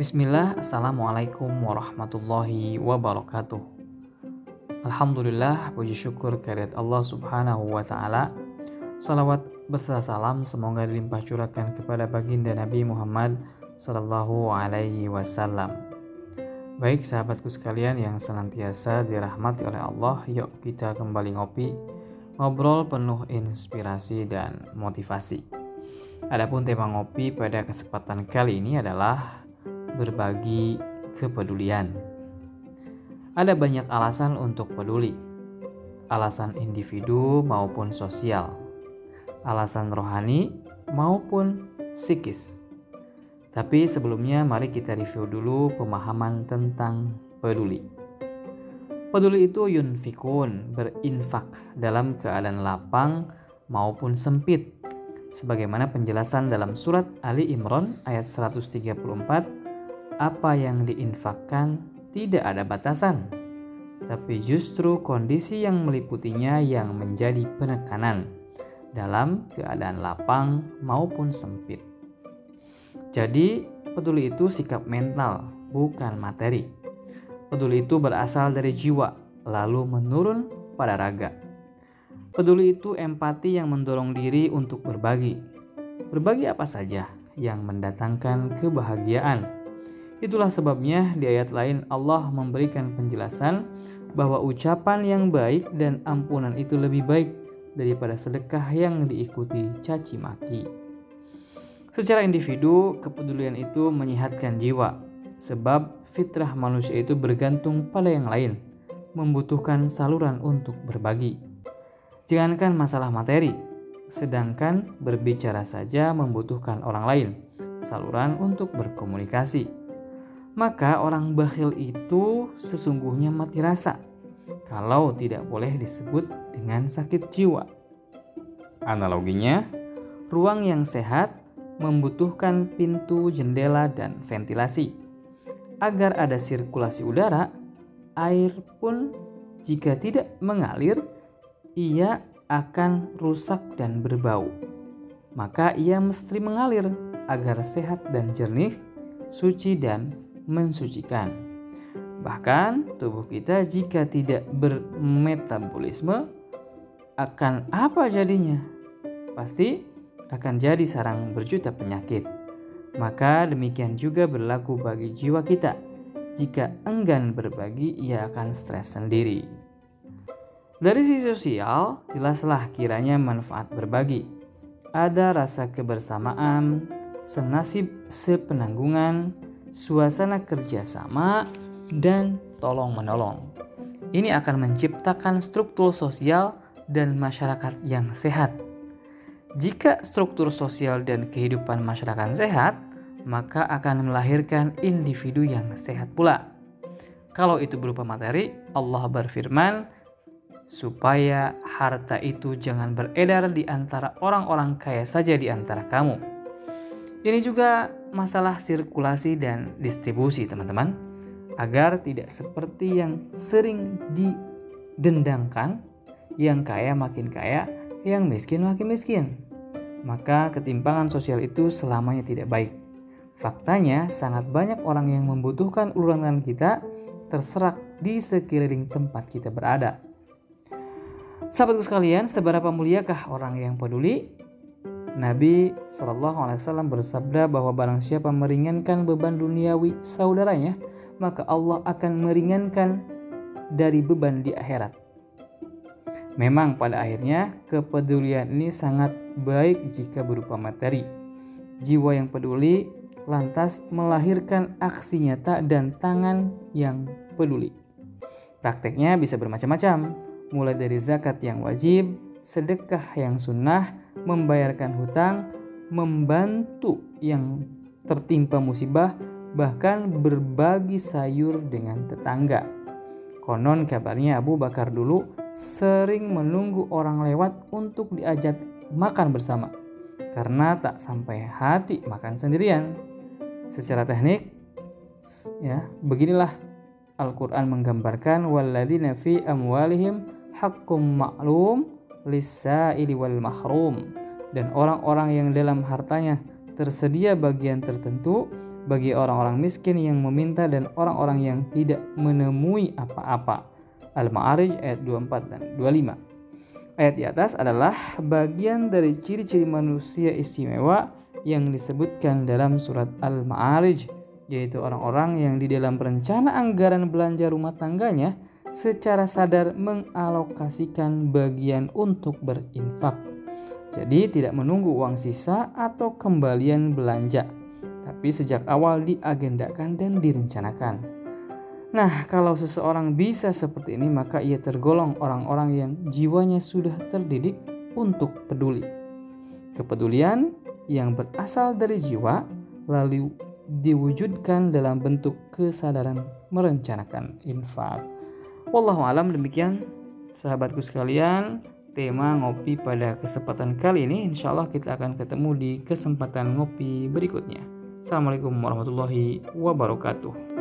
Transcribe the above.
Bismillah, Assalamualaikum warahmatullahi wabarakatuh. Alhamdulillah, puji syukur kehadirat Allah subhanahu wa ta'ala. Salawat berserta salam semoga dilimpah curahkan kepada baginda Nabi Muhammad sallallahu alaihi wasallam. Baik sahabatku sekalian yang senantiasa dirahmati oleh Allah, yuk kita kembali ngopi, ngobrol penuh inspirasi dan motivasi. Adapun tema ngopi pada kesempatan kali ini adalah berbagi kepedulian. Ada banyak alasan untuk peduli. Alasan individu maupun sosial. Alasan rohani maupun psikis. Tapi sebelumnya mari kita review dulu pemahaman tentang peduli. Peduli itu yunfikun, berinfak dalam keadaan lapang maupun sempit. Sebagaimana penjelasan dalam surat Ali Imran ayat 134, apa yang diinfakkan tidak ada batasan. Tapi justru kondisi yang meliputinya yang menjadi penekanan dalam keadaan lapang maupun sempit. Jadi, peduli itu sikap mental, bukan materi. Peduli itu berasal dari jiwa, lalu menurun pada raga. Peduli itu empati yang mendorong diri untuk berbagi. Berbagi apa saja yang mendatangkan kebahagiaan. Itulah sebabnya di ayat lain Allah memberikan penjelasan bahwa ucapan yang baik dan ampunan itu lebih baik daripada sedekah yang diikuti caci maki. Secara individu, kepedulian itu menyehatkan jiwa, sebab fitrah manusia itu bergantung pada yang lain, membutuhkan saluran untuk berbagi. Jangankan masalah materi, sedangkan berbicara saja membutuhkan orang lain, saluran untuk berkomunikasi. Maka orang bakhil itu sesungguhnya mati rasa, kalau tidak boleh disebut dengan sakit jiwa. Analoginya, ruang yang sehat membutuhkan pintu, jendela, dan ventilasi. Agar ada sirkulasi udara, air pun jika tidak mengalir, ia akan rusak dan berbau. Maka ia mesti mengalir agar sehat dan jernih, suci dan mensucikan. Bahkan tubuh kita jika tidak bermetabolisme akan apa jadinya? Pasti akan jadi sarang berjuta penyakit. Maka demikian juga berlaku bagi jiwa kita. Jika enggan berbagi, ia akan stres sendiri. Dari sisi sosial, jelaslah kiranya manfaat berbagi. Ada rasa kebersamaan, senasib sepenanggungan, suasana kerjasama, dan tolong-menolong. Ini akan menciptakan struktur sosial dan masyarakat yang sehat jika struktur sosial dan kehidupan masyarakat sehat, maka akan melahirkan individu yang sehat pula. Kalau itu berupa materi, Allah berfirman, supaya harta itu jangan beredar di antara orang-orang kaya saja di antara kamu. Ini juga masalah sirkulasi dan distribusi, teman-teman, agar tidak seperti yang sering didendangkan, yang kaya makin kaya, yang miskin makin miskin. Maka ketimpangan sosial itu selamanya tidak baik. Faktanya, sangat banyak orang yang membutuhkan uluran kita terserak di sekeliling tempat kita berada. Sahabatku sekalian, seberapa muliakah orang yang peduli? Nabi Shallallahu Alaihi Wasallam bersabda bahwa barang siapa meringankan beban duniawi saudaranya, maka Allah akan meringankan dari beban di akhirat. Memang pada akhirnya kepedulian ini sangat baik jika berupa materi. Jiwa yang peduli lantas melahirkan aksi nyata dan tangan yang peduli. Prakteknya bisa bermacam-macam, mulai dari zakat yang wajib, sedekah yang sunnah, membayarkan hutang, membantu yang tertimpa musibah, bahkan berbagi sayur dengan tetangga. Konon kabarnya Abu Bakar dulu sering menunggu orang lewat untuk diajak makan bersama karena tak sampai hati makan sendirian. Secara teknik ya, beginilah Al-Qur'an menggambarkan walladzina fi amwalihim haqqum ma'lum lis-sa'ili wal mahrum dan orang-orang yang dalam hartanya tersedia bagian tertentu bagi orang-orang miskin yang meminta dan orang-orang yang tidak menemui apa-apa. Al-Ma'arij ayat 24 dan 25. Ayat di atas adalah bagian dari ciri-ciri manusia istimewa yang disebutkan dalam surat Al-Ma'arij yaitu orang-orang yang di dalam perencana anggaran belanja rumah tangganya secara sadar mengalokasikan bagian untuk berinfak. Jadi tidak menunggu uang sisa atau kembalian belanja, tapi sejak awal diagendakan dan direncanakan. Nah, kalau seseorang bisa seperti ini, maka ia tergolong orang-orang yang jiwanya sudah terdidik untuk peduli. Kepedulian yang berasal dari jiwa lalu diwujudkan dalam bentuk kesadaran merencanakan infak. Wallahu alam demikian sahabatku sekalian tema ngopi pada kesempatan kali ini insya Allah kita akan ketemu di kesempatan ngopi berikutnya. Assalamualaikum warahmatullahi wabarakatuh.